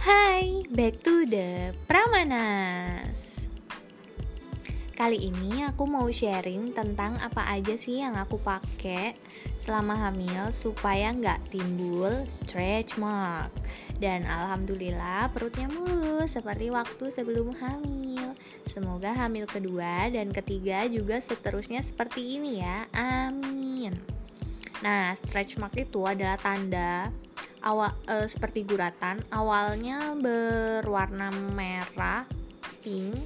Hai, back to the Pramanas. Kali ini aku mau sharing tentang apa aja sih yang aku pakai selama hamil supaya nggak timbul stretch mark. Dan alhamdulillah perutnya mulus seperti waktu sebelum hamil. Semoga hamil kedua dan ketiga juga seterusnya seperti ini ya. Amin. Nah, stretch mark itu adalah tanda awal e, seperti guratan awalnya berwarna merah pink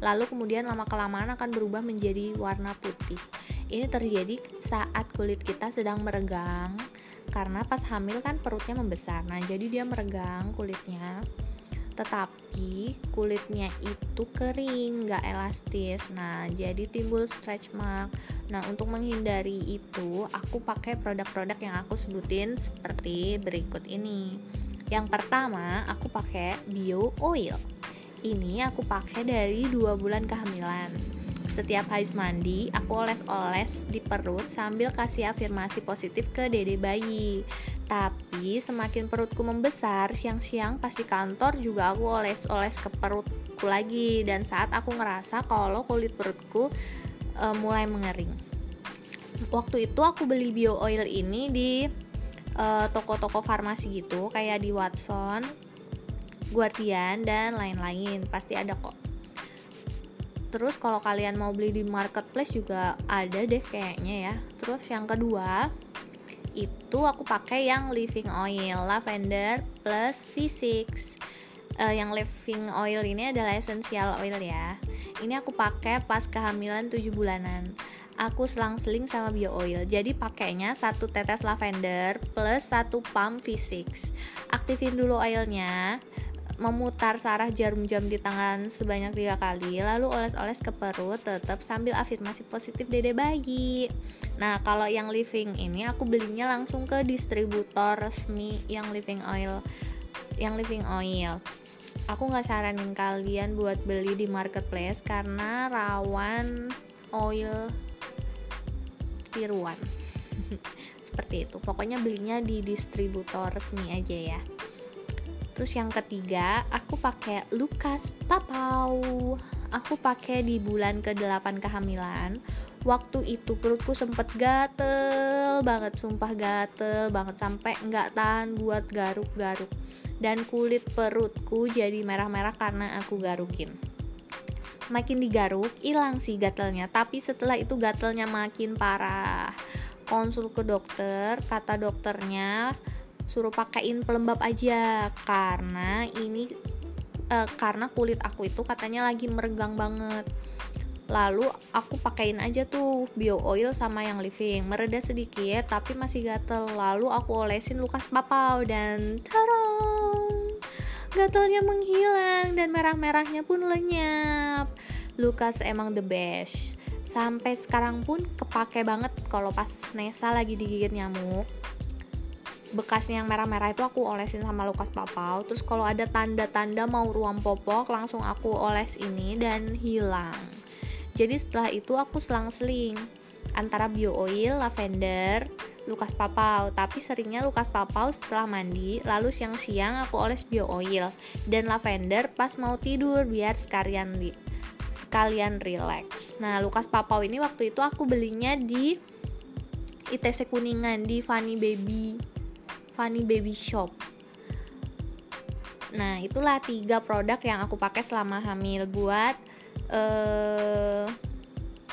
lalu kemudian lama kelamaan akan berubah menjadi warna putih. Ini terjadi saat kulit kita sedang meregang karena pas hamil kan perutnya membesar. Nah jadi dia meregang kulitnya tetapi kulitnya itu kering, nggak elastis. Nah, jadi timbul stretch mark. Nah, untuk menghindari itu, aku pakai produk-produk yang aku sebutin seperti berikut ini. Yang pertama, aku pakai Bio Oil. Ini aku pakai dari dua bulan kehamilan setiap habis mandi, aku oles-oles di perut sambil kasih afirmasi positif ke dede bayi. Tapi semakin perutku membesar, siang-siang pas di kantor juga aku oles-oles ke perutku lagi dan saat aku ngerasa kalau kulit perutku e, mulai mengering. Waktu itu aku beli bio oil ini di eh, toko-toko farmasi gitu, kayak di Watson, Guardian dan lain-lain. Pasti ada kok terus kalau kalian mau beli di marketplace juga ada deh kayaknya ya. Terus yang kedua itu aku pakai yang living oil lavender plus V6 uh, yang living oil ini adalah essential oil ya. Ini aku pakai pas kehamilan 7 bulanan. Aku selang-seling sama bio oil. Jadi pakainya satu tetes lavender plus satu pump V6 aktifin dulu oilnya memutar sarah jarum jam di tangan sebanyak tiga kali lalu oles-oles ke perut tetap sambil afirmasi positif dede bayi. Nah kalau yang living ini aku belinya langsung ke distributor resmi yang living oil yang living oil. Aku nggak saranin kalian buat beli di marketplace karena rawan oil tiruan. Seperti itu. Pokoknya belinya di distributor resmi aja ya Terus yang ketiga, aku pakai Lukas Papau. Aku pakai di bulan ke-8 kehamilan. Waktu itu perutku sempet gatel banget, sumpah gatel banget sampai nggak tahan buat garuk-garuk. Dan kulit perutku jadi merah-merah karena aku garukin. Makin digaruk, hilang sih gatelnya. Tapi setelah itu gatelnya makin parah. Konsul ke dokter, kata dokternya suruh pakaiin pelembab aja. Karena ini uh, karena kulit aku itu katanya lagi meregang banget. Lalu aku pakaiin aja tuh bio oil sama yang living. Mereda sedikit tapi masih gatel. Lalu aku olesin lukas papau dan tarong gatalnya menghilang dan merah-merahnya pun lenyap. Lukas emang the best. Sampai sekarang pun kepake banget kalau pas Nesa lagi digigit nyamuk bekasnya yang merah-merah itu aku olesin sama Lukas Papau. Terus kalau ada tanda-tanda mau ruam popok langsung aku oles ini dan hilang. Jadi setelah itu aku selang-seling antara bio oil, lavender, Lukas Papau. Tapi seringnya Lukas Papau setelah mandi lalu siang-siang aku oles bio oil dan lavender pas mau tidur biar sekalian di sekalian relax. Nah Lukas Papau ini waktu itu aku belinya di ITC Kuningan di Funny Baby Funny Baby Shop. Nah, itulah tiga produk yang aku pakai selama hamil buat uh,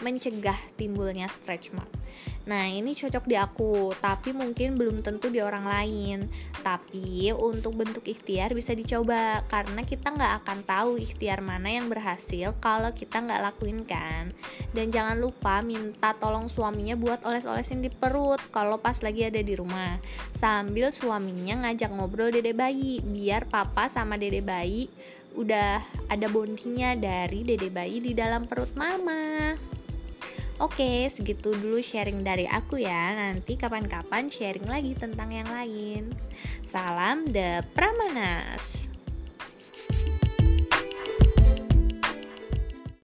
mencegah timbulnya stretch mark. Nah, ini cocok di aku, tapi mungkin belum tentu di orang lain. Tapi untuk bentuk ikhtiar bisa dicoba, karena kita nggak akan tahu ikhtiar mana yang berhasil kalau kita nggak lakuin kan. Dan jangan lupa minta tolong suaminya buat oles-olesin di perut kalau pas lagi ada di rumah. Sambil suaminya ngajak ngobrol dede bayi, biar papa sama dede bayi udah ada bondingnya dari dede bayi di dalam perut mama. Oke, segitu dulu sharing dari aku ya. Nanti kapan-kapan sharing lagi tentang yang lain. Salam The Pramanas.